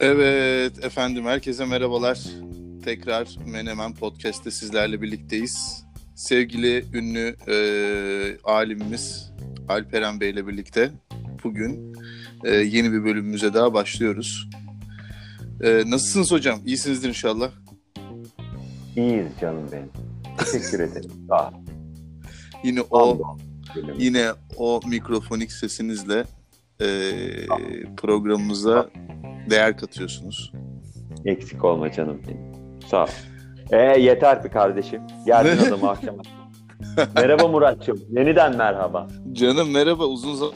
Evet efendim herkese merhabalar. Tekrar Menemen Podcast'te sizlerle birlikteyiz. Sevgili ünlü e, alimimiz Alperen Bey ile birlikte bugün e, yeni bir bölümümüze daha başlıyoruz. E, nasılsınız hocam? İyisinizdir inşallah. İyiyiz canım benim. Teşekkür ederim. Sağ ol. Yine o yine o mikrofonik sesinizle e, programımıza değer katıyorsunuz. Eksik olma canım benim. Sağ ol. Ee, yeter bir kardeşim. Geldin adamı akşama. merhaba Muratçım. Yeniden merhaba. Canım merhaba uzun zaman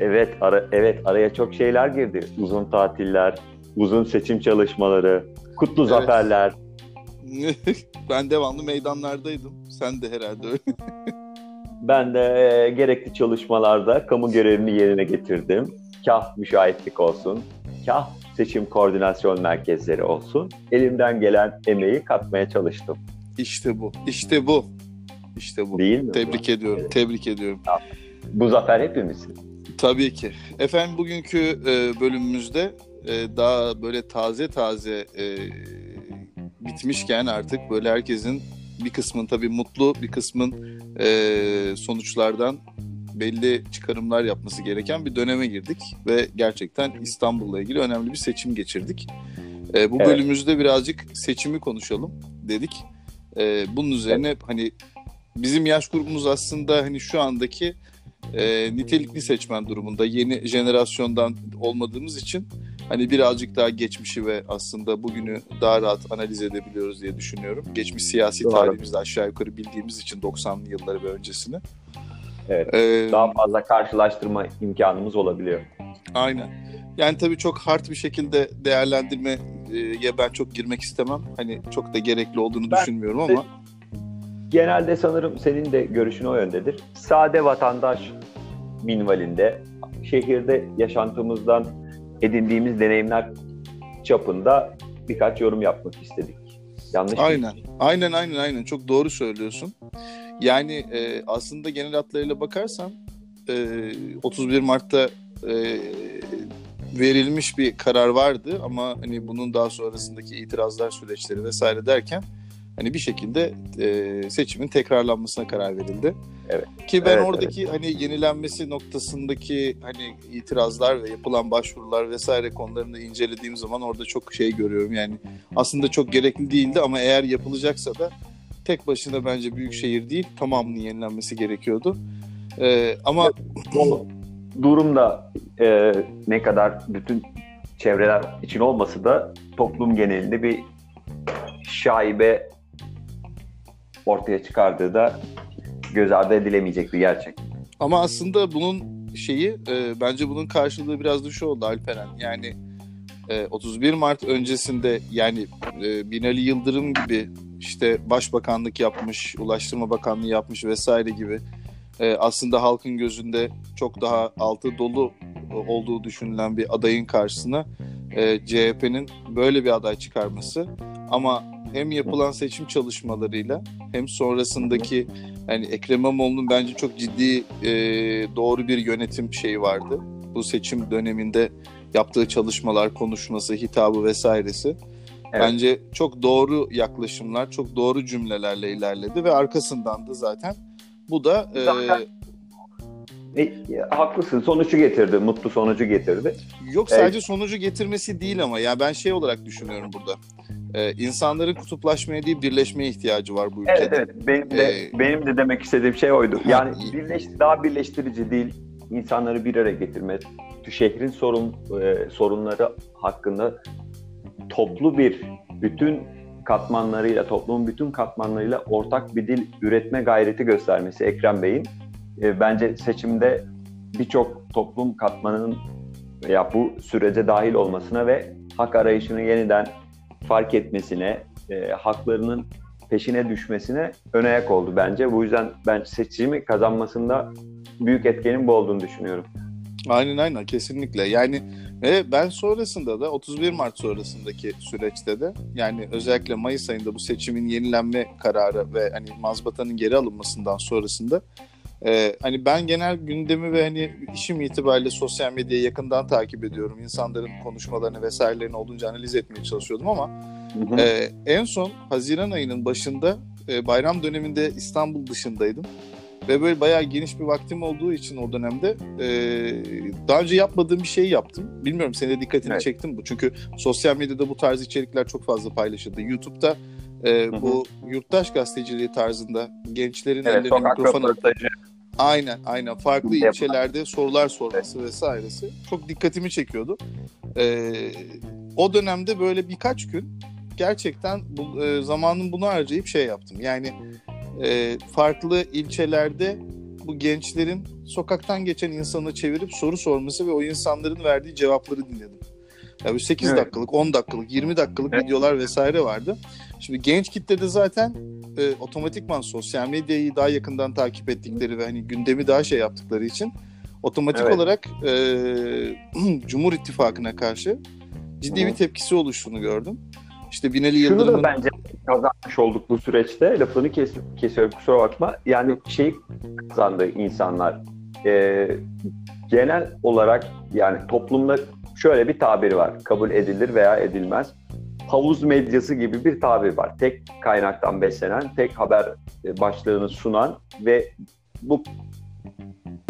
Evet, ara, evet araya çok şeyler girdi. Uzun tatiller, uzun seçim çalışmaları, kutlu Evet. zaferler. ben devamlı meydanlardaydım. Sen de herhalde öyle. Ben de e, gerekli çalışmalarda kamu görevimi yerine getirdim. Kah müşahitlik olsun, kah seçim koordinasyon merkezleri olsun. Elimden gelen emeği katmaya çalıştım. İşte bu. İşte bu. İşte bu. Değil mi? Tebrik ediyorum. Tebrik ediyorum. Bu zafer hepimizin. Tabii ki. Efendim bugünkü e, bölümümüzde e, daha böyle taze taze e, bitmişken artık böyle herkesin bir kısmın tabii mutlu bir kısmın e, sonuçlardan belli çıkarımlar yapması gereken bir döneme girdik ve gerçekten İstanbul'la ilgili önemli bir seçim geçirdik. E, bu Evet. bölümümüzde birazcık seçimi konuşalım dedik. E, bunun üzerine hani bizim yaş grubumuz aslında hani şu andaki e, nitelikli seçmen durumunda yeni jenerasyondan olmadığımız için hani birazcık daha geçmişi ve aslında bugünü daha rahat analiz edebiliyoruz diye düşünüyorum. Geçmiş siyasi Doğru. tarihimizde aşağı yukarı bildiğimiz için 90'lı yılları ve öncesini. Evet. Ee, Daha fazla karşılaştırma imkanımız olabiliyor. Aynen. Yani tabii çok hard bir şekilde değerlendirmeye ben çok girmek istemem. Hani çok da gerekli olduğunu Ben- düşünmüyorum ama Genelde sanırım senin de görüşün o yöndedir. Sade vatandaş minvalinde şehirde yaşantımızdan edindiğimiz deneyimler çapında birkaç yorum yapmak istedik. Yanlış? Aynen. Aynen aynen aynen. Çok doğru söylüyorsun. Yani e, aslında genel hatlarıyla bakarsan e, 31 Mart'ta e, verilmiş bir karar vardı ama hani bunun daha sonrasındaki itirazlar süreçleri vesaire derken hani bir şekilde e, seçimin tekrarlanmasına karar verildi. Evet. Ki ben Evet, oradaki hani yenilenmesi noktasındaki hani itirazlar ve yapılan başvurular vesaire konularını incelediğim zaman orada çok şey görüyorum. Yani aslında çok gerekli değildi ama eğer yapılacaksa da tek başına bence büyükşehir değil tamamının yenilenmesi gerekiyordu. Ee, ama O durumda e, ne kadar bütün çevreler için olmasa da toplum genelinde bir şaibe ortaya çıkardığı da göz ardı edilemeyecek bir gerçek. ama aslında bunun şeyi e, bence bunun karşılığı biraz da şu oldu Alperen. Yani e, 31 Mart öncesinde yani e, Binali Yıldırım gibi işte başbakanlık yapmış, Ulaştırma Bakanlığı yapmış vesaire gibi e, aslında halkın gözünde çok daha altı dolu olduğu düşünülen bir adayın karşısına e, CHP'nin böyle bir aday çıkarması ama hem yapılan seçim çalışmalarıyla hem sonrasındaki yani Ekrem İmamoğlu'nun bence çok ciddi e, doğru bir yönetim şeyi vardı. Bu seçim döneminde yaptığı çalışmalar, konuşması, hitabı vesairesi. Evet. Bence çok doğru yaklaşımlar, çok doğru cümlelerle ilerledi ve arkasından da zaten bu da e, Zaten- E, e, haklısın. Sonucu getirdi. Mutlu sonucu getirdi. yok sadece sonucu getirmesi değil ama ya ben şey olarak düşünüyorum burada. E, insanların kutuplaşmaya değil birleşmeye ihtiyacı var bu ülkede. Evet evet. Benim de Ee, benim de demek istediğim şey oydu. Yani birleş, daha birleştirici değil. insanları bir araya getirme, şehrin sorun e, sorunları hakkında toplu bir bütün katmanlarıyla, toplumun bütün katmanlarıyla ortak bir dil üretme gayreti göstermesi Ekrem Bey'in e, bence seçimde birçok toplum katmanının veya bu sürece dahil olmasına ve hak arayışını yeniden fark etmesine, e, haklarının peşine düşmesine ön ayak oldu bence. Bu yüzden ben seçimi kazanmasında büyük etkenin bu olduğunu düşünüyorum. Aynen aynen kesinlikle. Yani Ve ben sonrasında da 31 Mart sonrasındaki süreçte de yani özellikle Mayıs ayında bu seçimin yenilenme kararı ve hani mazbatanın geri alınmasından sonrasında e, hani ben genel gündemi ve hani işim itibariyle sosyal medyayı yakından takip ediyorum. İnsanların konuşmalarını vesairelerini olduğunca analiz etmeye çalışıyordum ama Hı hı. ee, en son Haziran ayının başında e, bayram döneminde İstanbul dışındaydım. Ve böyle bayağı geniş bir vaktim olduğu için o dönemde e, daha önce yapmadığım bir şeyi yaptım. Bilmiyorum senin de dikkatini Evet. çektim bu. Çünkü sosyal medyada bu tarz içerikler çok fazla paylaşıldı. YouTube'da e, bu yurttaş gazeteciliği tarzında gençlerin Evet, ellerine mikrofon alıp. Aynen aynen farklı ilçelerde sorular sorması vesairesi çok dikkatimi çekiyordu. Ee, o dönemde böyle birkaç gün gerçekten bu, e, zamanın bunu harcayıp şey yaptım. Yani e, farklı ilçelerde bu gençlerin sokaktan geçen insanı çevirip soru sorması ve o insanların verdiği cevapları dinledim. Ya bu 8 Evet. dakikalık, 10 dakikalık, 20 dakikalık Evet. videolar vesaire vardı. Şimdi genç kitlede zaten e, otomatikman sosyal medyayı daha yakından takip ettikleri ve hani gündemi daha şey yaptıkları için otomatik Evet. olarak e, Cumhur İttifakı'na karşı ciddi Hı bir tepkisi oluştuğunu gördüm. İşte Binali Şunu Yıldırım'ın da bence kazanmış olduk bu süreçte. Lafını kes, kesiyorum kusura bakma. Yani şey kazandı insanlar. Ee, genel olarak yani toplumda şöyle bir tabir var. Kabul edilir veya edilmez. Havuz medyası gibi bir tabir var. Tek kaynaktan beslenen, tek haber e, başlığını sunan ve bu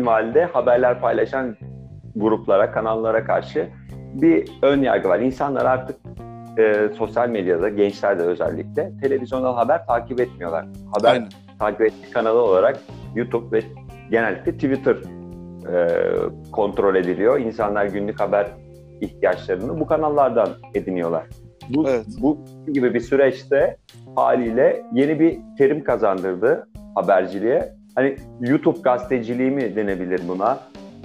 halde haberler paylaşan gruplara, kanallara karşı bir ön yargı var. İnsanlar artık e, sosyal medyada, gençler de özellikle televizyonel haber takip etmiyorlar. Haber Aynen. takip ettiği kanalı olarak YouTube ve genellikle Twitter e, kontrol ediliyor. İnsanlar günlük haber ihtiyaçlarını bu kanallardan ediniyorlar. Bu, Evet. bu gibi bir süreçte haliyle yeni bir terim kazandırdı haberciliğe. Hani YouTube gazeteciliği mi denebilir buna?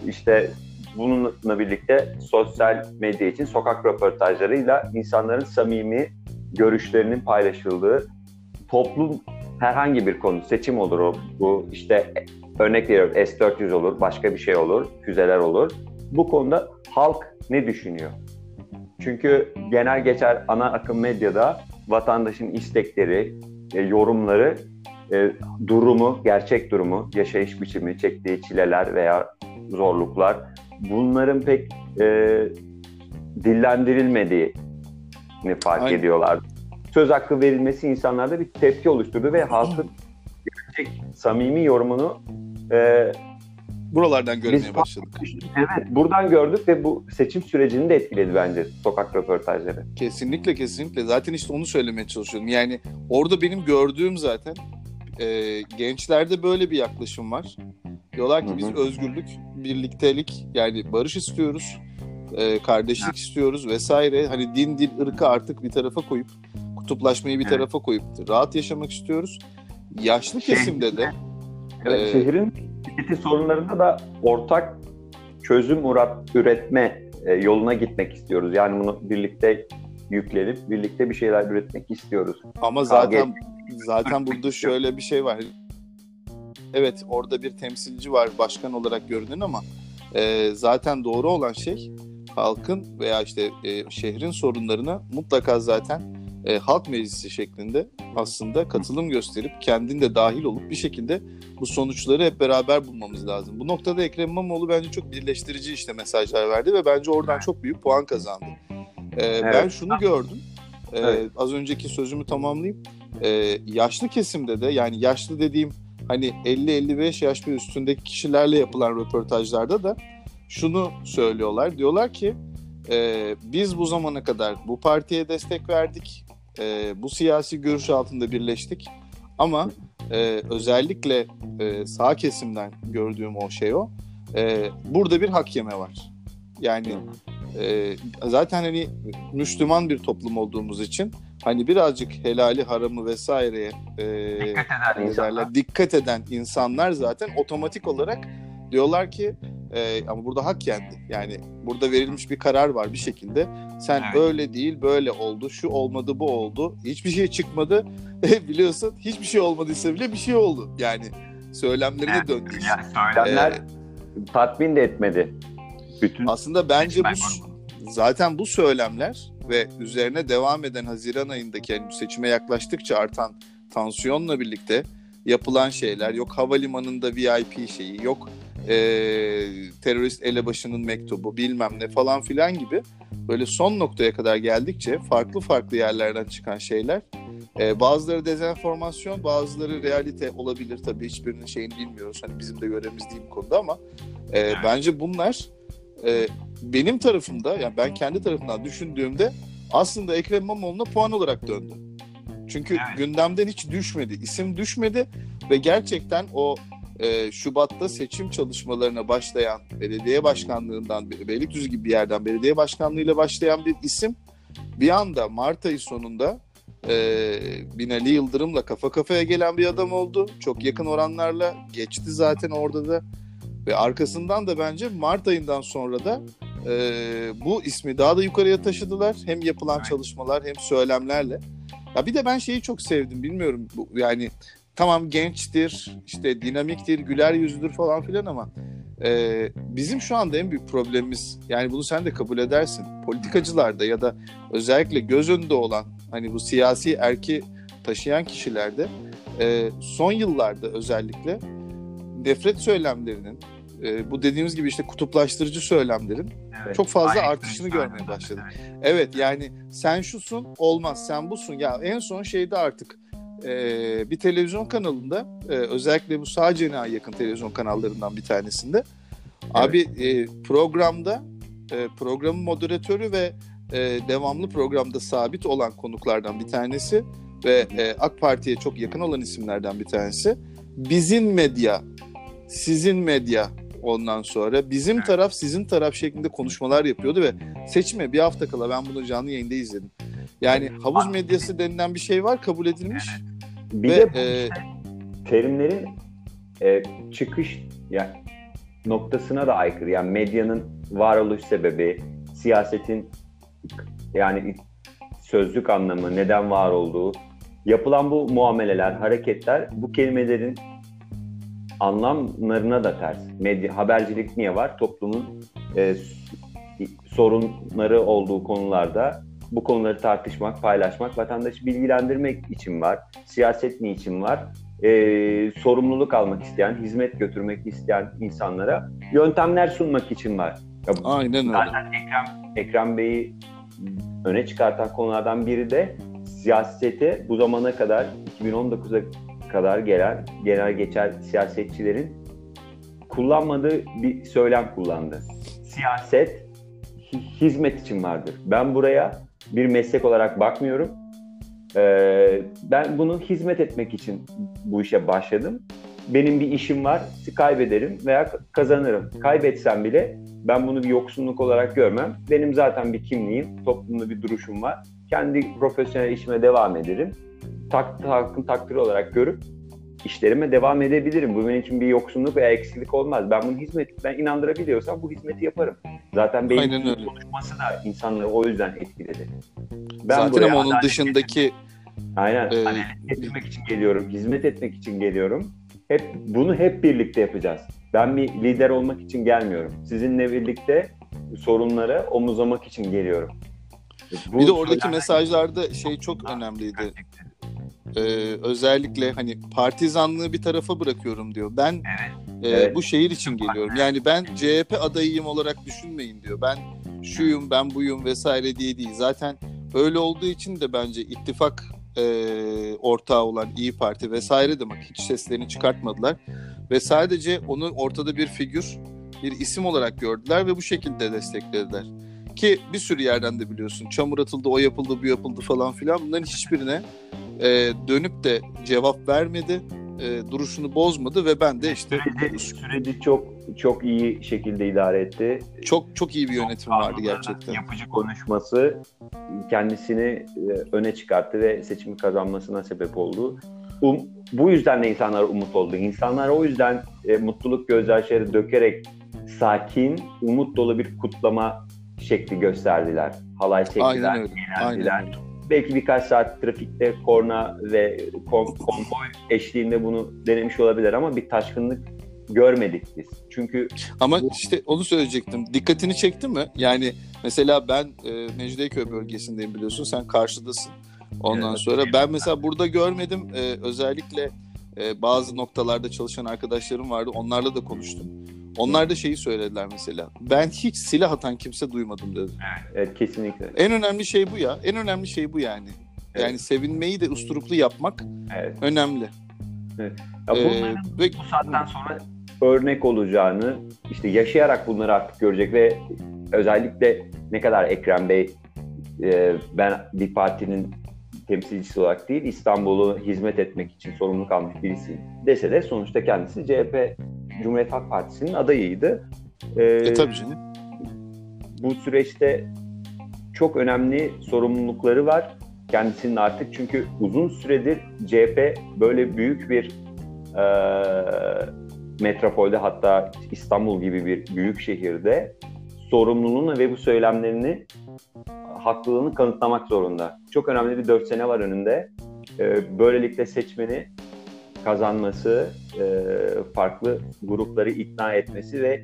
İşte bununla birlikte sosyal medya için sokak röportajlarıyla insanların samimi görüşlerinin paylaşıldığı toplum herhangi bir konu seçim olur o bu işte örnek veriyorum S-400 olur başka bir şey olur füzeler olur bu konuda halk ne düşünüyor? Çünkü genel geçer ana akım medyada vatandaşın istekleri, e, yorumları, e, durumu, gerçek durumu, yaşayış biçimi, çektiği çileler veya zorluklar bunların pek e, dillendirilmediğini fark Aynen. ediyorlar. Söz hakkı verilmesi insanlarda bir tepki oluşturdu ve halkın gerçek, samimi yorumunu e, Buralardan görmeye Biz- başladık. evet buradan gördük ve bu seçim sürecini de etkiledi bence sokak röportajları. Kesinlikle kesinlikle. Zaten işte onu söylemeye çalışıyorum. Yani orada benim gördüğüm zaten e, gençlerde böyle bir yaklaşım var. Diyorlar ki Hı hı. biz özgürlük, birliktelik yani barış istiyoruz. e, kardeşlik istiyoruz vesaire. Hani din, dil, ırkı artık bir tarafa koyup kutuplaşmayı bir tarafa koyup rahat yaşamak istiyoruz. Yaşlı kesimde de Evet, Ee, şehrin tüketi sorunlarında da ortak çözüm üretme e, yoluna gitmek istiyoruz. Yani bunu birlikte yüklenip birlikte bir şeyler üretmek istiyoruz. Ama zaten zaten burada şöyle bir şey var. Evet orada bir temsilci var başkan olarak görünen ama e, zaten doğru olan şey halkın veya işte e, şehrin sorunlarına mutlaka zaten e, halk meclisi şeklinde aslında katılım gösterip kendin de dahil olup bir şekilde bu sonuçları hep beraber bulmamız lazım. Bu noktada Ekrem İmamoğlu bence çok birleştirici işte mesajlar verdi ve bence oradan çok büyük puan kazandı. E, Ben Evet. şunu gördüm. E, Evet. Az önceki sözümü tamamlayayım. E, yaşlı kesimde de yani yaşlı dediğim hani 50-55 yaş ve üstündeki kişilerle yapılan röportajlarda da şunu söylüyorlar. Diyorlar ki e, biz bu zamana kadar bu partiye destek verdik. E, bu siyasi görüş altında birleştik. Ama e, özellikle e, sağ kesimden gördüğüm o şey o. E, burada bir hak yeme var. Yani e, zaten hani Müslüman bir toplum olduğumuz için hani birazcık helali haramı vesaireye e, eden ne derler, dikkat eden insanlar zaten otomatik olarak diyorlar ki e, ama burada hak yendi. Yani burada verilmiş bir karar var bir şekilde. Sen Evet. öyle değil böyle oldu şu olmadı bu oldu. Hiçbir şey çıkmadı biliyorsun hiçbir şey olmadıysa bile bir şey oldu. Yani söylemlerine döndü iş. Yani söylemler Ee, tatmin de etmedi. Bütün Aslında bence bu zaten bu söylemler ve üzerine devam eden Haziran ayındaki yani seçime yaklaştıkça artan tansiyonla birlikte yapılan şeyler yok havalimanında VIP şeyi yok e, terörist elebaşının mektubu bilmem ne falan filan gibi böyle son noktaya kadar geldikçe farklı farklı yerlerden çıkan şeyler e, bazıları dezenformasyon bazıları realite olabilir tabii hiçbirinin şeyini bilmiyoruz hani bizim de görevimiz değil bu konuda ama e, bence bunlar e, benim tarafımda yani ben kendi tarafımdan düşündüğümde aslında Ekrem İmamoğlu'na puan olarak döndü. Çünkü Evet. gündemden hiç düşmedi. isim düşmedi ve gerçekten o e, Şubat'ta seçim çalışmalarına başlayan belediye başkanlığından Be- Beylikdüzü gibi bir yerden belediye başkanlığıyla başlayan bir isim bir anda Mart ayı sonunda e, Binali Yıldırım'la kafa kafaya gelen bir adam oldu. Çok yakın oranlarla geçti zaten orada da ve arkasından da bence Mart ayından sonra da e, bu ismi daha da yukarıya taşıdılar. Hem yapılan çalışmalar hem söylemlerle. Ya bir de ben şeyi çok sevdim bilmiyorum bu yani tamam gençtir işte dinamiktir güler yüzlüdür falan filan ama e, bizim şu anda en büyük problemimiz yani bunu sen de kabul edersin politikacılarda ya da özellikle göz önünde olan hani bu siyasi erki taşıyan kişilerde e, son yıllarda özellikle nefret söylemlerinin e, bu dediğimiz gibi işte kutuplaştırıcı söylemlerin Evet. çok fazla Aynen. artışını Aynen. görmeye başladık. Evet. Evet yani sen şusun olmaz sen busun ya en son şeyde artık e, bir televizyon kanalında e, özellikle bu sağ cenaha yakın televizyon kanallarından bir tanesinde abi e, programda e, programın moderatörü ve e, devamlı programda sabit olan konuklardan bir tanesi ve e, AK Parti'ye çok yakın olan isimlerden bir tanesi bizim medya sizin medya ondan sonra bizim Evet. taraf sizin taraf şeklinde konuşmalar yapıyordu ve seçime bir hafta kala ben bunu canlı yayında izledim. Yani havuz medyası denilen bir şey var kabul edilmiş. Bir Ve, de bu e, terimlerin e, çıkış yani noktasına da aykırı. Yani medyanın varoluş sebebi, siyasetin yani sözlük anlamı, neden var olduğu, yapılan bu muameleler, hareketler bu kelimelerin anlamlarına da ters. Medya, habercilik niye var? Toplumun e, sorunları olduğu konularda bu konuları tartışmak, paylaşmak, vatandaşı bilgilendirmek için var. Siyaset niçin var? Ee, sorumluluk almak isteyen, hizmet götürmek isteyen insanlara yöntemler sunmak için var. Ya, Aynen öyle. zaten Ekrem, Ekrem Bey'i öne çıkartan konulardan biri de siyasete bu zamana kadar 2019'a kadar gelen genel geçer siyasetçilerin kullanmadığı bir söylem kullandı. Siyaset hi- hizmet için vardır. Ben buraya bir meslek olarak bakmıyorum. Ee, ben bunu hizmet etmek için bu işe başladım. Benim bir işim var, kaybederim veya kazanırım. Kaybetsem bile ben bunu bir yoksunluk olarak görmem. Benim zaten bir kimliğim, toplumda bir duruşum var. Kendi profesyonel işime devam ederim. Tak, halkın takdiri olarak görüp işlerime devam edebilirim. Bu benim için bir yoksunluk veya eksiklik olmaz. Ben bunu hizmet, ben inandırabiliyorsam bu hizmeti yaparım. Zaten benim konuşması da insanları o yüzden etkiledi. Ben Zaten ama onun dışındaki Aynen. e, Adalet getirmek için geliyorum, hizmet etmek için geliyorum. Hep bunu hep birlikte yapacağız. Ben bir lider olmak için gelmiyorum. Sizinle birlikte sorunları omuzlamak için geliyorum. Bu bir de oradaki mesajlarda şey çok önemliydi. Ee, özellikle hani partizanlığı bir tarafa bırakıyorum diyor. Ben e, Evet. bu şehir için geliyorum. Yani ben CHP adayıyım olarak düşünmeyin diyor. Ben şuyum, ben buyum vesaire diye değil. Zaten öyle olduğu için de bence ittifak e, ortağı olan İyi Parti vesaire de bak hiç seslerini çıkartmadılar. Ve sadece onu ortada bir figür, bir isim olarak gördüler ve bu şekilde desteklediler. Ki bir sürü yerden de biliyorsun çamur atıldı, o yapıldı, bu yapıldı falan filan. Bunların hiçbirine e, dönüp de cevap vermedi, e, duruşunu bozmadı ve ben de işte süreci, süreci çok çok iyi şekilde idare etti. çok çok iyi bir yönetim vardı gerçekten. Yapıcı konuşması kendisini e, öne çıkarttı ve seçimi kazanmasına sebep oldu. Um, bu yüzden de insanlar umut oldu. İnsanlar o yüzden e, mutluluk gözyaşları dökerek sakin, umut dolu bir kutlama şekli gösterdiler. Halay çektiler, eğlendiler. Belki birkaç saat trafikte korna ve kon- konvoy eşliğinde bunu denemiş olabilir ama bir taşkınlık görmedik biz. Çünkü Ama işte onu söyleyecektim. Dikkatini çekti mi? Yani mesela ben e, Mecidiyeköy bölgesindeyim biliyorsun. Sen karşıdasın. Ondan Evet. sonra ben mesela burada görmedim. E, özellikle e, bazı noktalarda çalışan arkadaşlarım vardı. Onlarla da konuştum. Onlar da şeyi söylediler mesela. Ben hiç silah atan kimse duymadım dedi. evet, kesinlikle. En önemli şey bu ya. En önemli şey bu yani. Yani Evet. sevinmeyi de usturuplu yapmak Evet. önemli. Ya Ee, ve bu saatten sonra örnek olacağını işte yaşayarak bunları artık görecek ve özellikle ne kadar Ekrem Bey e, ben bir partinin temsilcisi olarak değil İstanbul'u hizmet etmek için sorumluluk almış birisi dese de sonuçta kendisi CHP Cumhuriyet Halk Partisi'nin adayıydı. Ee, e, tabii canım. bu süreçte çok önemli sorumlulukları var kendisinin artık çünkü uzun süredir CHP böyle büyük bir e, metropolde hatta İstanbul gibi bir büyük şehirde sorumluluğunu ve bu söylemlerini haklılığını kanıtlamak zorunda. Çok önemli bir dört sene var önünde. E, böylelikle seçmeni kazanması, e, farklı grupları ikna etmesi ve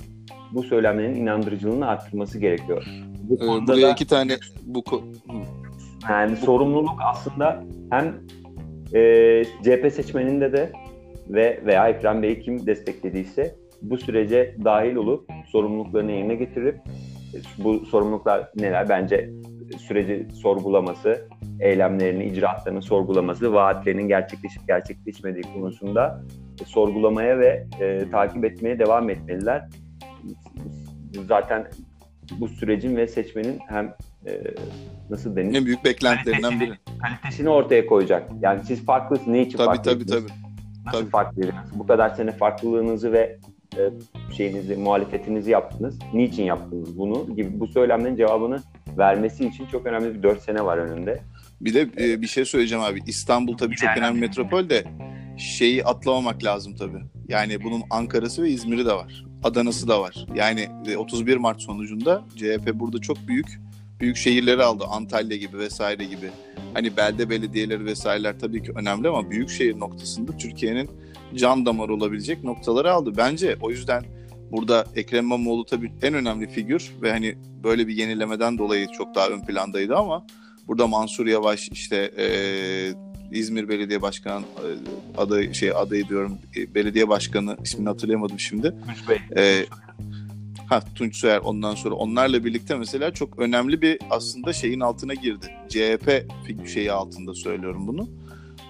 bu söylemlerin inandırıcılığını arttırması gerekiyor. Bu Ee, buraya da- iki tane bu yani sorumluluk aslında hem e, CHP seçmeninde de ve veya Ekrem Bey'i kim desteklediyse bu sürece dahil olup sorumluluklarını yerine getirip e, bu sorumluluklar neler? Bence süreci sorgulaması, eylemlerini, icraatlarını sorgulaması, vaatlerinin gerçekleşip gerçekleşmediği konusunda e, sorgulamaya ve e, takip etmeye devam etmeliler. Zaten bu sürecin ve seçmenin hem e, nasıl denir? en büyük beklentilerinden biri. kalitesini ortaya koyacak. Yani siz farklısınız. Ne için Tabii tabii farklıydınız? tabii. Nasıl tabii. farklıydınız? Bu kadar sene farklılığınızı ve e, şeyinizi, muhalefetinizi yaptınız. Niçin yaptınız bunu? Gibi bu söylemlerin cevabını vermesi için çok önemli bir 4 sene var önünde. Bir de e, bir şey söyleyeceğim abi. İstanbul tabii çok önemli metropol de şeyi atlamamak lazım tabii. Yani bunun Ankara'sı ve İzmir'i de var. Adana'sı da var. Yani e, 31 Mart sonucunda CHP burada çok büyük büyük şehirleri aldı. Antalya gibi vesaire gibi. Hani belde belediyeleri vesaireler tabii ki önemli ama büyük şehir noktasında Türkiye'nin can damarı olabilecek noktaları aldı. Bence o yüzden burada Ekrem İmamoğlu tabii en önemli figür ve hani böyle bir yenilemeden dolayı çok daha ön plandaydı ama burada Mansur Yavaş işte e, İzmir Belediye Başkanı e, adayı şey adayı diyorum e, belediye başkanı ismini hatırlayamadım şimdi. Ee, ha Tunç Soyer ondan sonra onlarla birlikte mesela çok önemli bir aslında şeyin altına girdi. CHP şeyi altında söylüyorum bunu.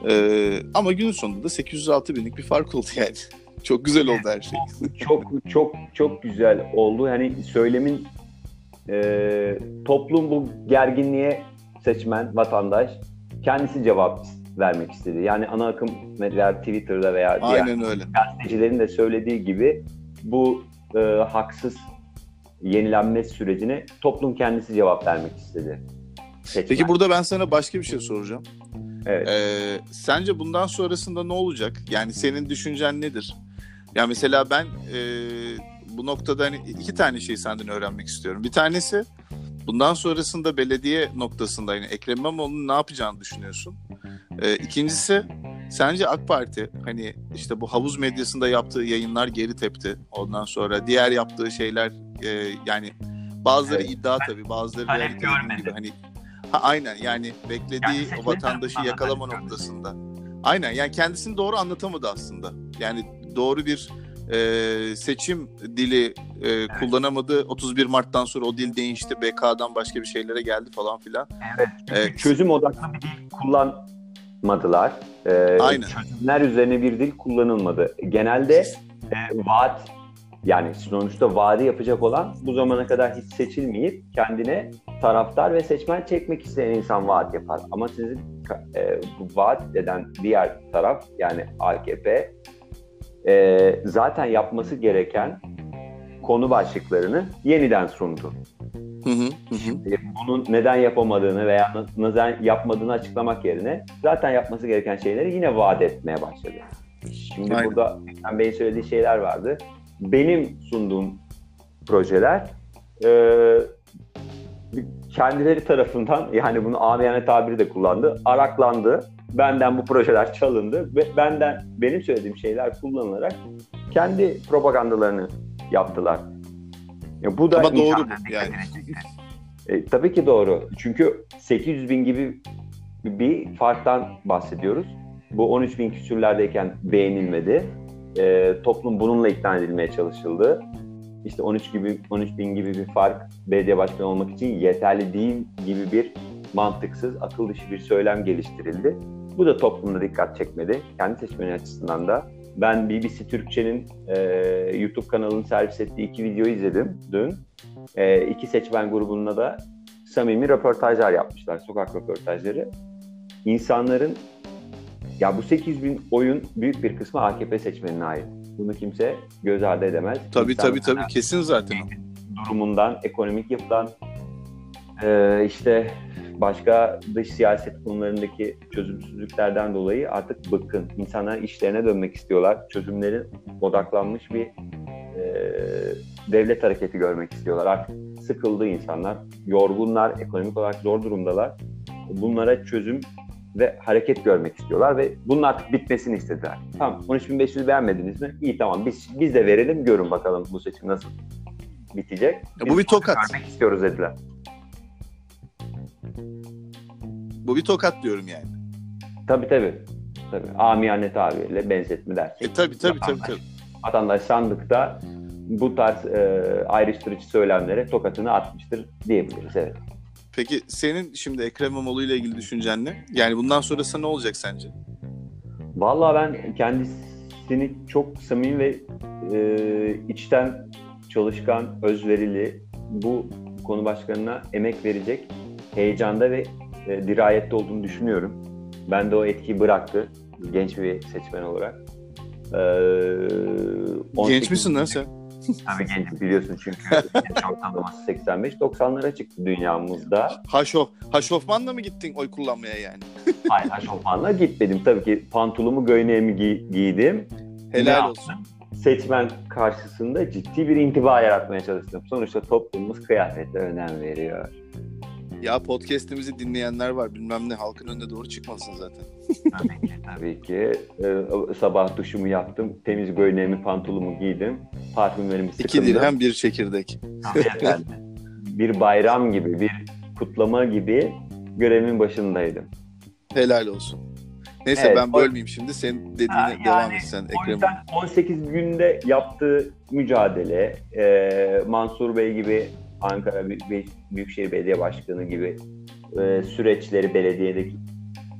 Ee, ama günün sonunda da 806 binlik bir fark oldu yani. Çok güzel oldu her şey. çok çok çok güzel oldu. Hani söylemin e, toplum bu gerginliğe seçmen, vatandaş kendisi cevap vermek istedi. Yani ana akım medya Twitter'da veya diğer Aynen öyle. gazetecilerin de söylediği gibi bu e, haksız yenilenme sürecine toplum kendisi cevap vermek istedi. Seçmen. Peki burada ben sana başka bir şey soracağım. evet. Ee, sence bundan sonrasında ne olacak? Yani senin düşüncen nedir? Ya mesela ben e, bu noktada hani iki tane şey senden öğrenmek istiyorum. Bir tanesi bundan sonrasında belediye noktasında yani Ekrem İmamoğlu'nun ne yapacağını düşünüyorsun? Ee, ikincisi sence AK Parti hani işte bu havuz medyasında yaptığı yayınlar geri tepti. Ondan sonra diğer yaptığı şeyler e, yani bazıları Evet. iddia tabii bazıları Talep realite görmedi. gibi hani ha, aynen yani beklediği Yani o vatandaşı yakalama noktasında. Aynen yani kendisini doğru anlatamadı aslında. Yani doğru bir e, seçim dili e, kullanamadı. 31 Mart'tan sonra o dil değişti. BK'dan başka bir şeylere geldi falan filan. Evet. E, Çözüm odaklı bir dil kullanmadılar. E, Aynen. Çözümler üzerine bir dil kullanılmadı. Genelde e, vaat yani sonuçta vaadi yapacak olan bu zamana kadar hiç seçilmeyip kendine taraftar ve seçmen çekmek isteyen insan vaat yapar. Ama sizin e, vaat eden diğer taraf yani AKP e, zaten yapması gereken konu başlıklarını yeniden sundu. Hı hı, hı Bunun neden yapamadığını veya neden yapmadığını açıklamak yerine zaten yapması gereken şeyleri yine vaat etmeye başladı. Şimdi Aynen. burada Ekrem Bey'in söylediği şeyler vardı. Benim sunduğum projeler e, kendileri tarafından yani bunu amiyane tabiri de kullandı. Araklandı. Benden bu projeler çalındı ve benden benim söylediğim şeyler kullanılarak kendi propagandalarını yaptılar. Ya bu da Ama doğru bu yani. E, tabii ki doğru. Çünkü 800 bin gibi bir farktan bahsediyoruz. Bu 13 bin küsürlerdeyken beğenilmedi. E, toplum bununla ikna edilmeye çalışıldı. İşte 13 gibi 13 bin gibi bir fark belediye başkanı olmak için yeterli değil gibi bir mantıksız, akıl dışı bir söylem geliştirildi. Bu da toplumda dikkat çekmedi. Kendi seçmeni açısından da. Ben BBC Türkçe'nin e, YouTube kanalının servis ettiği iki videoyu izledim dün. E, iki seçmen grubunda da samimi röportajlar yapmışlar, sokak röportajları. İnsanların, ya bu 800 bin oyun büyük bir kısmı AKP seçmenine ait. Bunu kimse göz ardı edemez. Tabii İnsanların tabii tabii kesin zaten. Durumundan, ekonomik yapıdan, e, işte başka dış siyaset konularındaki çözümsüzlüklerden dolayı artık bıkkın. İnsanlar işlerine dönmek istiyorlar. Çözümlerin odaklanmış bir e, devlet hareketi görmek istiyorlar. Artık sıkıldı insanlar. Yorgunlar, ekonomik olarak zor durumdalar. Bunlara çözüm ve hareket görmek istiyorlar ve bunun artık bitmesini istediler. Tamam 13.500 beğenmediniz mi? İyi tamam biz, biz de verelim görün bakalım bu seçim nasıl bitecek. Ya bu bir tokat. Görmek istiyoruz dediler. Bu bir tokat diyorum yani. Tabii tabii. Tabii. Amiyane tabirle benzetme dersek. E tabii tabii tabii tabii. Vatandaş sandıkta bu tarz e, ayrıştırıcı söylemlere tokatını atmıştır diyebiliriz. Evet. Peki senin şimdi Ekrem İmamoğlu ile ilgili düşüncen ne? Yani bundan sonrası ne olacak sence? Vallahi ben kendisini çok samimi ve e, içten çalışkan, özverili bu konu başkanına emek verecek heyecanda ve e, dirayette olduğunu düşünüyorum. Ben de o etkiyi bıraktı genç bir seçmen olarak. Ee, 18 Genç misin lan sen? Tabii genç biliyorsun çünkü ortalaması 85-90'lara çıktı dünyamızda. Haşof, Haşofman'la mı gittin oy kullanmaya yani? Hayır şofanla gitmedim. Tabii ki pantolumu göğneğimi gi- giydim. Ne Helal yaptın? olsun. Seçmen karşısında ciddi bir intiba yaratmaya çalıştım. Sonuçta toplumumuz kıyafete önem veriyor. Ya podcast'imizi dinleyenler var. Bilmem ne halkın önüne doğru çıkmasın zaten. Tabii ki. Tabii ki. Ee, sabah duşumu yaptım. Temiz göğneğimi, pantolumu giydim. Parfümlerimi sıkındım. İki dirhem bir çekirdek. Bir bayram gibi, bir kutlama gibi görevimin başındaydım. Helal olsun. Neyse Evet, ben bölmeyeyim şimdi. Sen dediğine Ha, devam yani et sen Ekrem. yüzden 18 günde yaptığı mücadele, e, Mansur Bey gibi Ankara Büyük- Büyük- Büyükşehir Belediye Başkanı gibi e, süreçleri belediyedeki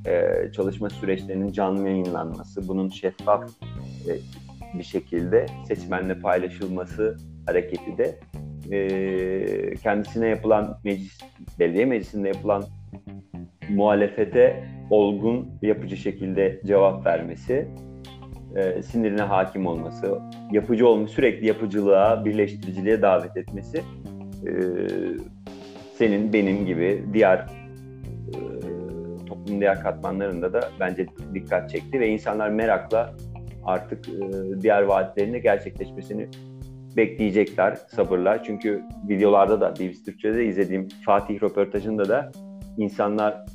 e, çalışma süreçlerinin canlı yayınlanması, bunun şeffaf e, bir şekilde seçmenle paylaşılması hareketi de e, kendisine yapılan meclis, belediye meclisinde yapılan muhalefete olgun, yapıcı şekilde cevap vermesi, e, sinirine hakim olması, yapıcı olması, sürekli yapıcılığa, birleştiriciliğe davet etmesi e, senin, benim gibi diğer e, toplumun diğer katmanlarında da bence dikkat çekti ve insanlar merakla artık e, diğer vaatlerinin gerçekleşmesini bekleyecekler sabırla. Çünkü videolarda da BBC Türkçe'de izlediğim Fatih röportajında da insanlar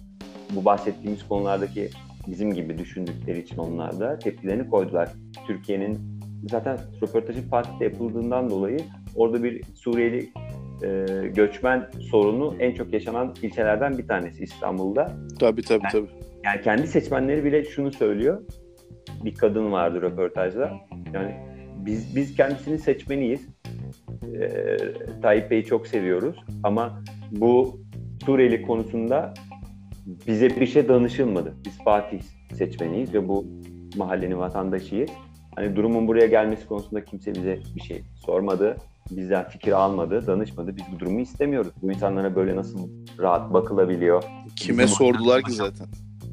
bu bahsettiğimiz konulardaki bizim gibi düşündükleri için onlar da tepkilerini koydular. Türkiye'nin zaten röportajın Fatih'te yapıldığından dolayı orada bir Suriyeli e, göçmen sorunu en çok yaşanan ilçelerden bir tanesi İstanbul'da. Tabii tabii tabii. Yani kendi seçmenleri bile şunu söylüyor. Bir kadın vardı röportajda. Yani biz biz kendisinin seçmeniyiz. Ee, Tayyip Bey'i çok seviyoruz ama bu Suriyeli konusunda bize bir şey danışılmadı. Biz Fatih seçmeniyiz ve bu mahallenin vatandaşıyız. Hani durumun buraya gelmesi konusunda kimse bize bir şey sormadı. Bizden fikir almadı, danışmadı. Biz bu durumu istemiyoruz. Bu insanlara böyle nasıl rahat bakılabiliyor? Kime Bizim sordular ki zaten?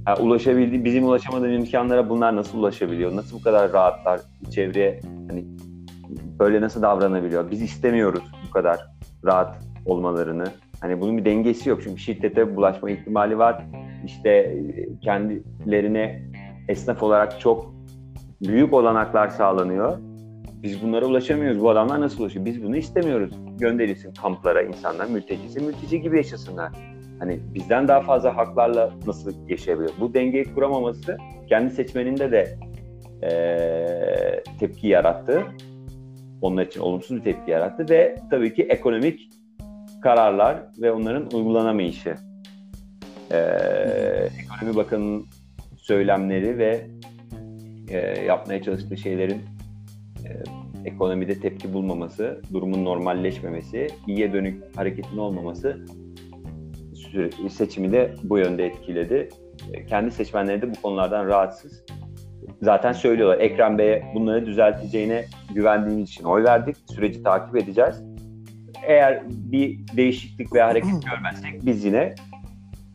Ha, ulaşabildi, bizim ulaşamadığımız imkanlara bunlar nasıl ulaşabiliyor? Nasıl bu kadar rahatlar çevreye hani böyle nasıl davranabiliyor? Biz istemiyoruz bu kadar rahat olmalarını. Hani bunun bir dengesi yok çünkü şiddete bulaşma ihtimali var. İşte e, kendilerine esnaf olarak çok büyük olanaklar sağlanıyor. Biz bunlara ulaşamıyoruz. Bu adamlar nasıl ulaşıyor? Biz bunu istemiyoruz. Gönderilsin kamplara insanlar, mültecisi, mülteci gibi yaşasınlar. Hani bizden daha fazla haklarla nasıl yaşayabilir? Bu dengeyi kuramaması kendi seçmeninde de e, tepki yarattı. Onlar için olumsuz bir tepki yarattı ve tabii ki ekonomik kararlar ve onların uygulanamayışı. E, Ekonomi Bakanı'nın söylemleri ve e, yapmaya çalıştığı şeylerin e, ekonomide tepki bulmaması, durumun normalleşmemesi, iyiye dönük hareketin olmaması seçimi de bu yönde etkiledi. E, kendi seçmenleri de bu konulardan rahatsız. Zaten söylüyorlar Ekrem Bey'e bunları düzelteceğine güvendiğimiz için oy verdik. Süreci takip edeceğiz. Eğer bir değişiklik veya hareket görmezsek biz yine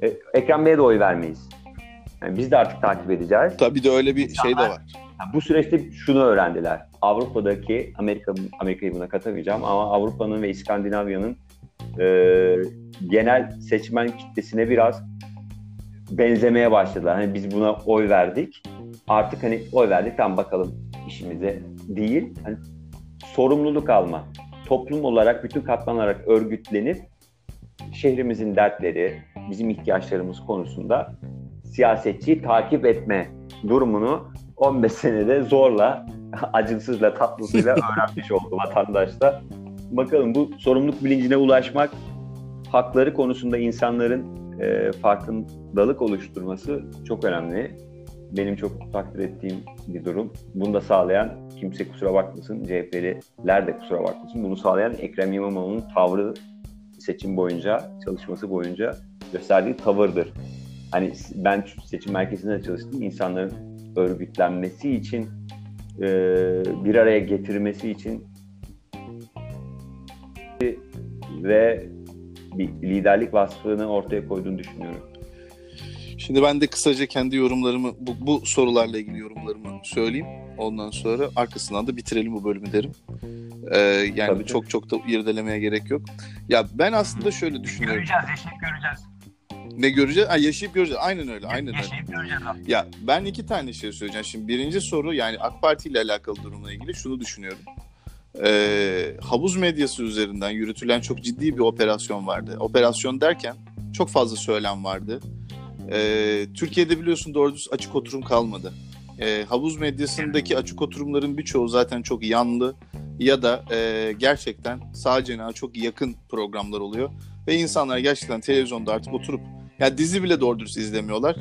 e, Ekrem Bey'e de oy vermeyiz. Yani biz de artık takip edeceğiz. Tabii de öyle bir şey de var. Bu süreçte şunu öğrendiler. Avrupa'daki Amerika Amerika'yı buna katamayacağım ama Avrupa'nın ve İskandinavya'nın e, genel seçmen kitlesine biraz benzemeye başladılar. Hani biz buna oy verdik. Artık hani oy verdik tam bakalım işimize değil. Hani sorumluluk alma. Toplum olarak bütün katman olarak örgütlenip şehrimizin dertleri, bizim ihtiyaçlarımız konusunda siyasetçiyi takip etme durumunu 15 senede zorla, acısızla, tatlısıyla öğrenmiş oldu vatandaş da. Bakalım bu sorumluluk bilincine ulaşmak, hakları konusunda insanların e, farkındalık oluşturması çok önemli. Benim çok takdir ettiğim bir durum. Bunu da sağlayan kimse kusura bakmasın, CHP'liler de kusura bakmasın. Bunu sağlayan Ekrem İmamoğlu'nun tavrı seçim boyunca, çalışması boyunca gösterdiği tavırdır. Hani ben seçim merkezinde çalıştım. İnsanların örgütlenmesi için, e, bir araya getirmesi için ve bir liderlik vasfını ortaya koyduğunu düşünüyorum. Şimdi ben de kısaca kendi yorumlarımı, bu, bu sorularla ilgili yorumlarımı söyleyeyim. Ondan sonra arkasından da bitirelim bu bölümü derim. Ee, yani tabii, çok tabii. çok da irdelemeye gerek yok. Ya ben aslında şöyle düşünüyorum. Göreceğiz, yaşayıp göreceğiz. Ne göreceğiz? Ha, yaşayıp göreceğiz. Aynen öyle. Aynen yaşayıp öyle. göreceğiz. Ya ben iki tane şey söyleyeceğim. Şimdi birinci soru yani AK Parti ile alakalı durumla ilgili şunu düşünüyorum. Ee, havuz medyası üzerinden yürütülen çok ciddi bir operasyon vardı. Operasyon derken çok fazla söylem vardı. Ee, Türkiye'de biliyorsun doğru düz açık oturum kalmadı. Ee, havuz medyasındaki açık oturumların birçoğu zaten çok yanlı ya da e, gerçekten sağ cenaha çok yakın programlar oluyor. Ve insanlar gerçekten televizyonda artık oturup ya dizi bile doğru dürüst izlemiyorlar.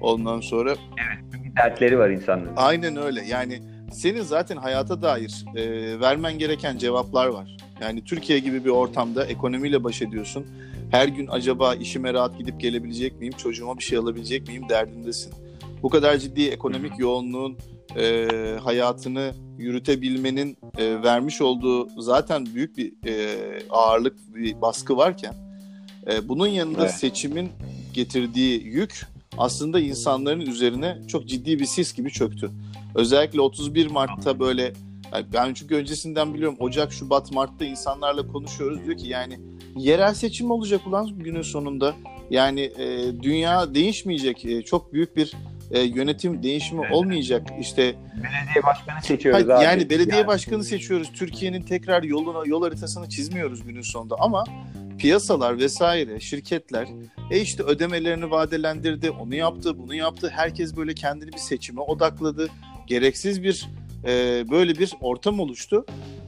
Ondan sonra... Evet, dertleri var insanların. Aynen öyle. Yani senin zaten hayata dair e, vermen gereken cevaplar var. Yani Türkiye gibi bir ortamda ekonomiyle baş ediyorsun. Her gün acaba işime rahat gidip gelebilecek miyim, çocuğuma bir şey alabilecek miyim derdindesin. Bu kadar ciddi ekonomik yoğunluğun e, hayatını yürütebilmenin e, vermiş olduğu zaten büyük bir e, ağırlık, bir baskı varken e, bunun yanında evet. seçimin getirdiği yük aslında insanların üzerine çok ciddi bir sis gibi çöktü. Özellikle 31 Mart'ta böyle yani ben çünkü öncesinden biliyorum Ocak, Şubat, Mart'ta insanlarla konuşuyoruz diyor ki yani yerel seçim olacak ulan günün sonunda. Yani e, dünya değişmeyecek. E, çok büyük bir e, yönetim değişimi olmayacak. İşte belediye başkanı seçiyoruz hayır, abi. Yani belediye yani. başkanı seçiyoruz. Türkiye'nin tekrar yoluna yol haritasını çizmiyoruz günün sonunda ama piyasalar vesaire şirketler e işte ödemelerini vadelendirdi, onu yaptı, bunu yaptı. Herkes böyle kendini bir seçime odakladı. Gereksiz bir e, böyle bir ortam oluştu.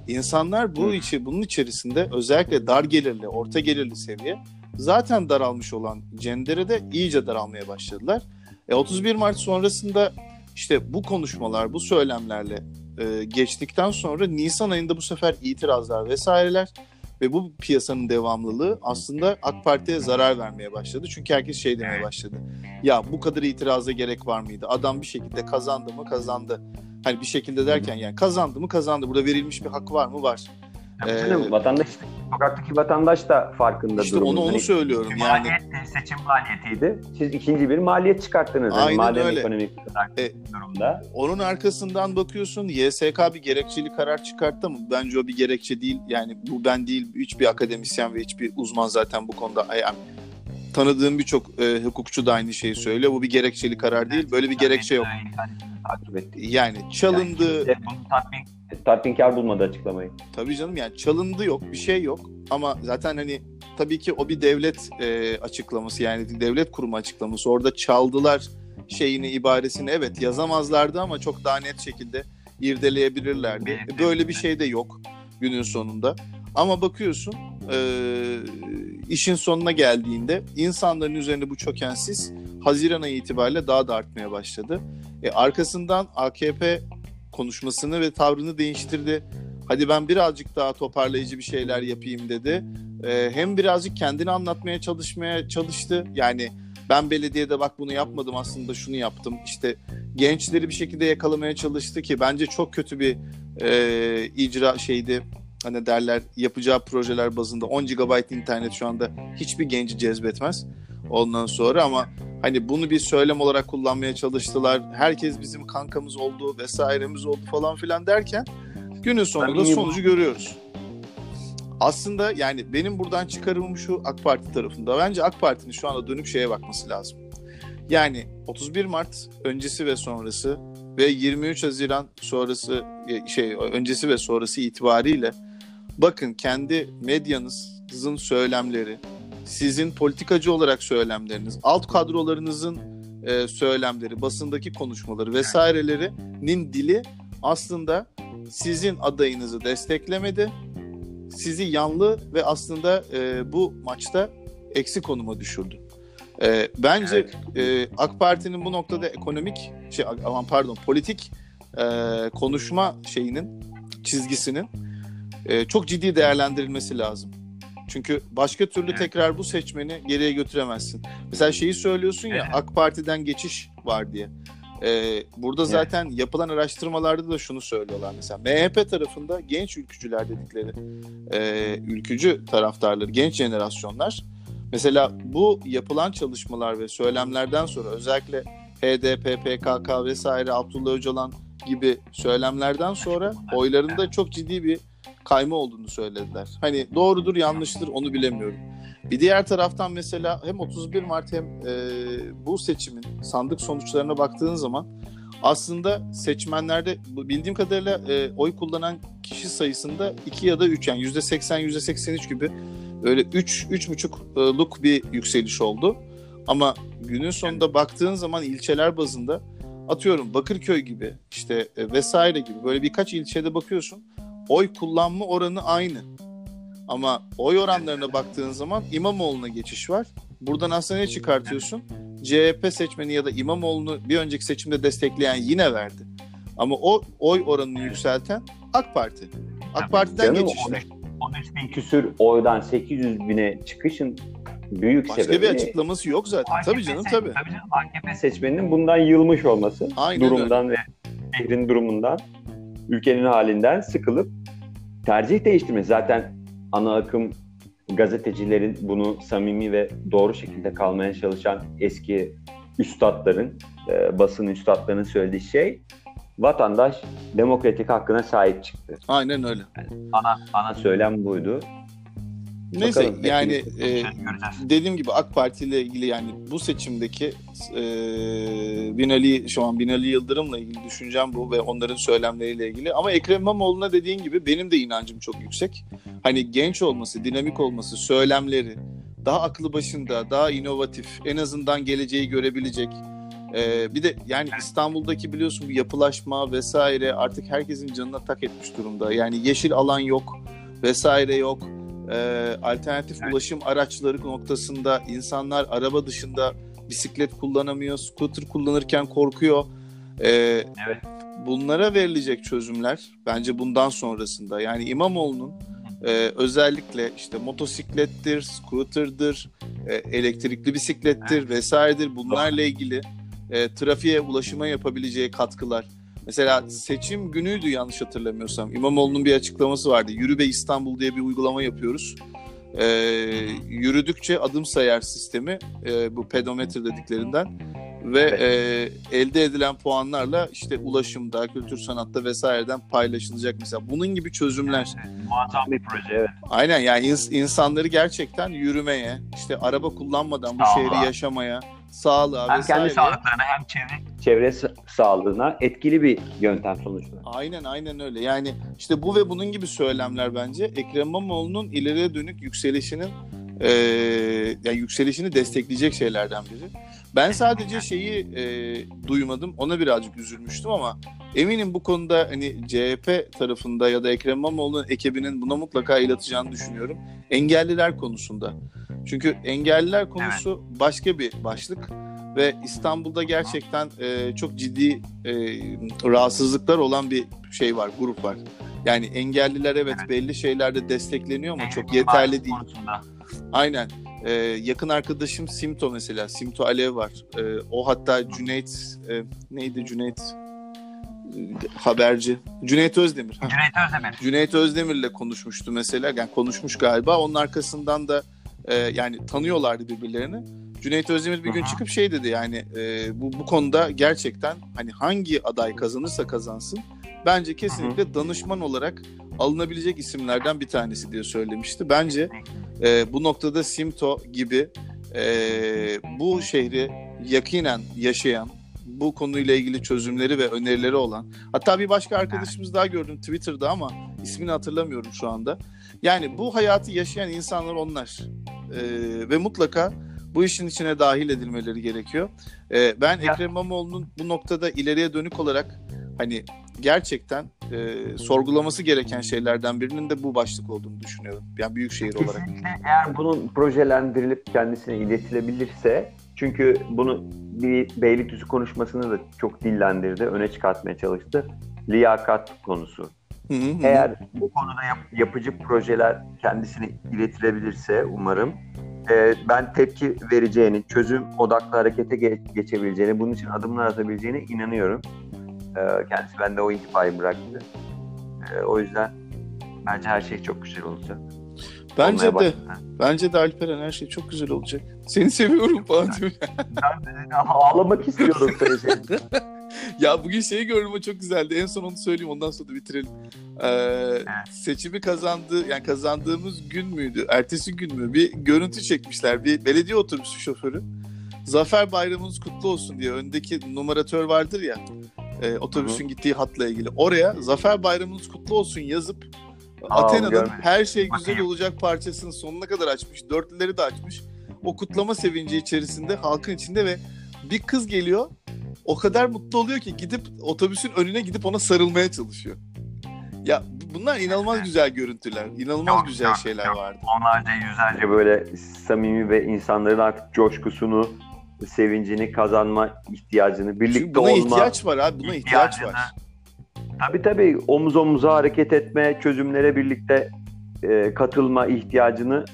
İnsanlar bu içi bunun içerisinde özellikle dar gelirli, orta gelirli seviye zaten daralmış olan cenderede iyice daralmaya başladılar. E, 31 Mart sonrasında işte bu konuşmalar, bu söylemlerle e, geçtikten sonra Nisan ayında bu sefer itirazlar vesaireler ve bu piyasanın devamlılığı aslında AK Parti'ye zarar vermeye başladı. Çünkü herkes şey demeye başladı. Ya bu kadar itiraza gerek var mıydı? Adam bir şekilde kazandı mı kazandı. Hani bir şekilde derken yani kazandı mı kazandı. Burada verilmiş bir hak var mı? Var. Ee, vatandaş sokaktaki vatandaş da farkında işte durumda. onu onu hani söylüyorum yani. Maliyet seçim maliyetiydi. Siz ikinci bir maliyet çıkarttınız. Aynen yani öyle. ekonomik e, durumda. Onun arkasından bakıyorsun YSK bir gerekçeli karar çıkarttı mı? Bence o bir gerekçe değil. Yani bu ben değil hiçbir akademisyen ve hiçbir uzman zaten bu konuda yani tanıdığım birçok e, hukukçu da aynı şeyi söylüyor. Bu bir gerekçeli karar değil. Böyle bir gerekçe yok. Yani çalındı. Yani tatminkar bulmadı açıklamayı. Tabii canım yani çalındı yok bir şey yok ama zaten hani tabii ki o bir devlet e, açıklaması yani devlet kurumu açıklaması. Orada çaldılar şeyini ibaresini evet yazamazlardı ama çok daha net şekilde irdeleyebilirlerdi. E, böyle bir şey de yok günün sonunda. Ama bakıyorsun e, işin sonuna geldiğinde insanların üzerinde bu çökensiz Haziran ayı itibariyle daha da artmaya başladı. E, arkasından AKP konuşmasını ve tavrını değiştirdi. Hadi ben birazcık daha toparlayıcı bir şeyler yapayım dedi. E, hem birazcık kendini anlatmaya çalışmaya çalıştı. Yani ben belediyede bak bunu yapmadım aslında şunu yaptım. İşte gençleri bir şekilde yakalamaya çalıştı ki bence çok kötü bir e, icra şeydi. Hani derler yapacağı projeler bazında 10 GB internet şu anda hiçbir genci cezbetmez. Ondan sonra ama hani bunu bir söylem olarak kullanmaya çalıştılar. Herkes bizim kankamız oldu vesairemiz oldu falan filan derken günün sonunda sonucu görüyoruz. Aslında yani benim buradan çıkarımım şu AK Parti tarafında. Bence AK Parti'nin şu anda dönüp şeye bakması lazım. Yani 31 Mart öncesi ve sonrası ve 23 Haziran sonrası şey öncesi ve sonrası itibariyle bakın kendi medyanızın söylemleri, sizin politikacı olarak söylemleriniz, alt kadrolarınızın e, söylemleri, basındaki konuşmaları vesairelerinin dili aslında sizin adayınızı desteklemedi. Sizi yanlı ve aslında e, bu maçta eksi konuma düşürdü. E, bence evet. e, AK Parti'nin bu noktada ekonomik şey aman pardon politik e, konuşma şeyinin çizgisinin e, çok ciddi değerlendirilmesi lazım. Çünkü başka türlü evet. tekrar bu seçmeni geriye götüremezsin. Mesela şeyi söylüyorsun ya evet. AK Parti'den geçiş var diye. Ee, burada zaten evet. yapılan araştırmalarda da şunu söylüyorlar mesela. MHP tarafında genç ülkücüler dedikleri e, ülkücü taraftarları, genç jenerasyonlar mesela bu yapılan çalışmalar ve söylemlerden sonra özellikle HDP, PKK vesaire Abdullah Öcalan gibi söylemlerden sonra oylarında çok ciddi bir kayma olduğunu söylediler. Hani doğrudur yanlıştır onu bilemiyorum. Bir diğer taraftan mesela hem 31 Mart hem e, bu seçimin sandık sonuçlarına baktığın zaman aslında seçmenlerde bildiğim kadarıyla e, oy kullanan kişi sayısında 2 ya da 3 yani %80 %83 gibi öyle 3 3,5'luk bir yükseliş oldu. Ama günün sonunda baktığın zaman ilçeler bazında atıyorum Bakırköy gibi işte e, vesaire gibi böyle birkaç ilçede bakıyorsun oy kullanma oranı aynı. Ama oy oranlarına baktığın zaman İmamoğlu'na geçiş var. Buradan aslında ne çıkartıyorsun? CHP seçmeni ya da İmamoğlu'nu bir önceki seçimde destekleyen yine verdi. Ama o oy oranını yükselten AK Parti. AK Parti'den Canım, geçişler. 13 bin küsür oydan 800 bine çıkışın büyük Başka sebebi... bir açıklaması yok zaten. AKP tabii canım tabii. Tabii canım AKP seçmeninin bundan yılmış olması. Aynen durumdan öyle. ve şehrin durumundan ülkenin halinden sıkılıp tercih değiştirmesi. Zaten ana akım gazetecilerin bunu samimi ve doğru şekilde kalmaya çalışan eski üstadların, e, basın üstadlarının söylediği şey vatandaş demokratik hakkına sahip çıktı. Aynen öyle. Yani ana, ana söylem buydu. Neyse Bakalım, yani e, dediğim gibi AK Parti ile ilgili yani bu seçimdeki e, Binali şu an Binali Yıldırım'la ilgili düşüncem bu ve onların söylemleriyle ilgili. Ama Ekrem İmamoğlu'na dediğin gibi benim de inancım çok yüksek. Hani genç olması, dinamik olması, söylemleri daha aklı başında, daha inovatif, en azından geleceği görebilecek. Ee, bir de yani İstanbul'daki biliyorsun bu yapılaşma vesaire artık herkesin canına tak etmiş durumda. Yani yeşil alan yok vesaire yok e, alternatif evet. ulaşım araçları noktasında insanlar araba dışında bisiklet kullanamıyor, scooter kullanırken korkuyor. E, evet. Bunlara verilecek çözümler bence bundan sonrasında yani İmamoğlu'nun e, özellikle işte motosiklettir, scooter'dır, e, elektrikli bisiklettir evet. vesairedir bunlarla ilgili e, trafiğe ulaşıma yapabileceği katkılar Mesela seçim günüydü yanlış hatırlamıyorsam. İmamoğlu'nun bir açıklaması vardı. Yürü be İstanbul diye bir uygulama yapıyoruz. Ee, yürüdükçe adım sayar sistemi e, bu pedometre dediklerinden ve e, elde edilen puanlarla işte ulaşımda, kültür sanatta vesaireden paylaşılacak mesela. Bunun gibi çözümler. Muazzam bir proje evet. Aynen yani ins- insanları gerçekten yürümeye, işte araba kullanmadan bu şehri yaşamaya, sağlığa hem vesaire. kendi sağlıklarına hem çevre çevre sağlığına etkili bir yöntem sonuçta. Aynen aynen öyle. Yani işte bu ve bunun gibi söylemler bence Ekrem İmamoğlu'nun ileriye dönük yükselişinin e, yani yükselişini destekleyecek şeylerden biri. Ben sadece şeyi e, duymadım. Ona birazcık üzülmüştüm ama eminim bu konuda hani CHP tarafında ya da Ekrem İmamoğlu'nun ekibinin buna mutlaka el atacağını düşünüyorum. Engelliler konusunda. Çünkü engelliler konusu başka bir başlık ve İstanbul'da gerçekten e, çok ciddi e, rahatsızlıklar olan bir şey var, grup var. Yani engelliler evet, Evet. belli şeylerde destekleniyor ama çok yeterli değil. konusunda. Aynen. Ee, yakın arkadaşım Simto mesela. Simto Alev var. Ee, o hatta Cüneyt e, neydi Cüneyt Ee, haberci. Cüneyt Özdemir. Cüneyt Özdemir. Cüneyt Özdemir'le konuşmuştu mesela. Yani konuşmuş galiba. Onun arkasından da e, yani tanıyorlardı birbirlerini. Cüneyt Özdemir bir gün Aha. çıkıp şey dedi yani e, bu bu konuda gerçekten hani hangi aday kazanırsa kazansın bence kesinlikle danışman olarak alınabilecek isimlerden bir tanesi diye söylemişti. Bence e, bu noktada Simto gibi e, bu şehri yakinen yaşayan, bu konuyla ilgili çözümleri ve önerileri olan, hatta bir başka arkadaşımız daha gördüm Twitter'da ama ismini hatırlamıyorum şu anda. Yani bu hayatı yaşayan insanlar onlar E, ve mutlaka bu işin içine dahil edilmeleri gerekiyor. E, ben Ya- Ekrem İmamoğlu'nun bu noktada ileriye dönük olarak hani gerçekten e, sorgulaması gereken şeylerden birinin de bu başlık olduğunu düşünüyorum. Yani büyük şehir olarak. Kesinlikle eğer bunun projelendirilip kendisine iletilebilirse çünkü bunu bir Beylikdüzü konuşmasını da çok dillendirdi, öne çıkartmaya çalıştı. Liyakat konusu. Hı hı. Eğer bu konuda yap- yapıcı projeler kendisine iletilebilirse umarım e, ben tepki vereceğini, çözüm odaklı harekete ge- geçebileceğini, bunun için adımlar atabileceğine inanıyorum. E, kendisi bende o intifayı bıraktı. E, o yüzden bence her şey çok güzel olacak. Bence Olmaya de başladı. bence de Alperen her şey çok güzel olacak. Seni seviyorum falan diyor. Ağlamak istiyorum söyleyeceğim. ya bugün şeyi gördüm o çok güzeldi. En son onu söyleyeyim ondan sonra da bitirelim. Ee, seçimi kazandı yani kazandığımız gün müydü? Ertesi gün mü? Bir görüntü çekmişler. Bir belediye otobüsü şoförü. Zafer bayramınız kutlu olsun diye öndeki numaratör vardır ya. E, otobüsün gittiği hatla ilgili. Oraya Zafer bayramınız kutlu olsun yazıp Aa, Athena'nın görmedim. her şey güzel olacak parçasını sonuna kadar açmış. Dörtlüleri de açmış. O kutlama sevinci içerisinde, halkın içinde ve bir kız geliyor. O kadar mutlu oluyor ki gidip otobüsün önüne gidip ona sarılmaya çalışıyor. Ya bunlar inanılmaz güzel görüntüler. inanılmaz Çok, güzel çok, şeyler çok. vardı. Onlarca yüzlerce böyle samimi ve insanların artık coşkusunu, sevincini kazanma ihtiyacını, birlikte Çünkü buna olma. ihtiyaç var abi. Buna ihtiyaç var. Tabii tabii omuz omuza hareket etme, çözümlere birlikte e, katılma ihtiyacını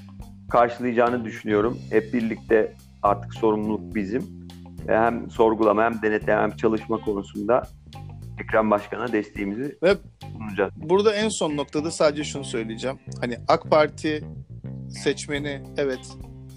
karşılayacağını düşünüyorum. Hep birlikte artık sorumluluk bizim. E, Hem sorgulama hem denetleme hem çalışma konusunda Ekrem Başkan'a desteğimizi Ve- sunacağız. Burada en son noktada sadece şunu söyleyeceğim. Hani AK Parti seçmeni evet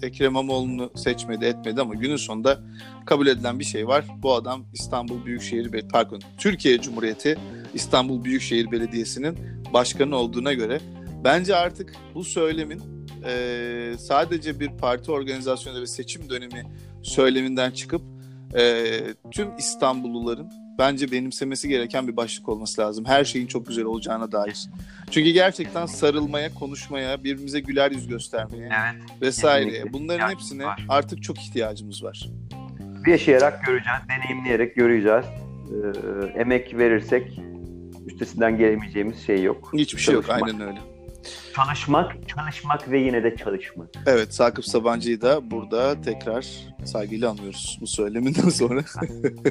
Ekrem İmamoğlu'nu seçmedi etmedi ama günün sonunda kabul edilen bir şey var. Bu adam İstanbul Büyükşehir Belediye pardon Türkiye Cumhuriyeti İstanbul Büyükşehir Belediyesi'nin başkanı olduğuna göre bence artık bu söylemin eee, sadece bir parti organizasyonu ve seçim dönemi söyleminden çıkıp eee, tüm İstanbulluların bence benimsemesi gereken bir başlık olması lazım. Her şeyin çok güzel olacağına dair. Çünkü gerçekten sarılmaya, konuşmaya, birbirimize güler yüz göstermeye Evet. vesaire. Kesinlikle. Bunların hepsine var. artık çok ihtiyacımız var. Yaşayarak göreceğiz, deneyimleyerek göreceğiz. E, emek verirsek üstesinden gelemeyeceğimiz şey yok. Hiçbir şey yok. Çalışmak. Aynen öyle. Çalışmak, çalışmak ve yine de çalışmak. Evet, Sakıp Sabancı'yı da burada tekrar saygıyla anlıyoruz bu söyleminden sonra.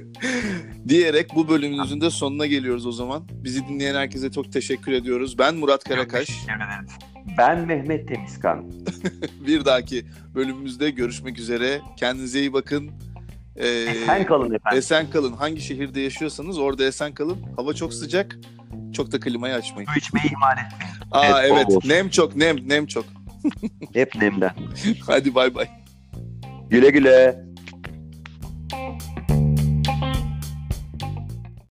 Diyerek bu bölümümüzün de sonuna geliyoruz o zaman. Bizi dinleyen herkese çok teşekkür ediyoruz. Ben Murat Karakaş. Ben Mehmet Temizkan. Bir dahaki bölümümüzde görüşmek üzere. Kendinize iyi bakın. Ee, Esen kalın efendim. esen kalın. Hangi şehirde yaşıyorsanız orada esen kalın. Hava çok sıcak. Çok da klimayı açmayın. Su içmeyi ihmal etmeyin. Aa Evet, evet. Nem çok, nem, nem çok. Hep nemden. Hadi bay bay. Güle güle.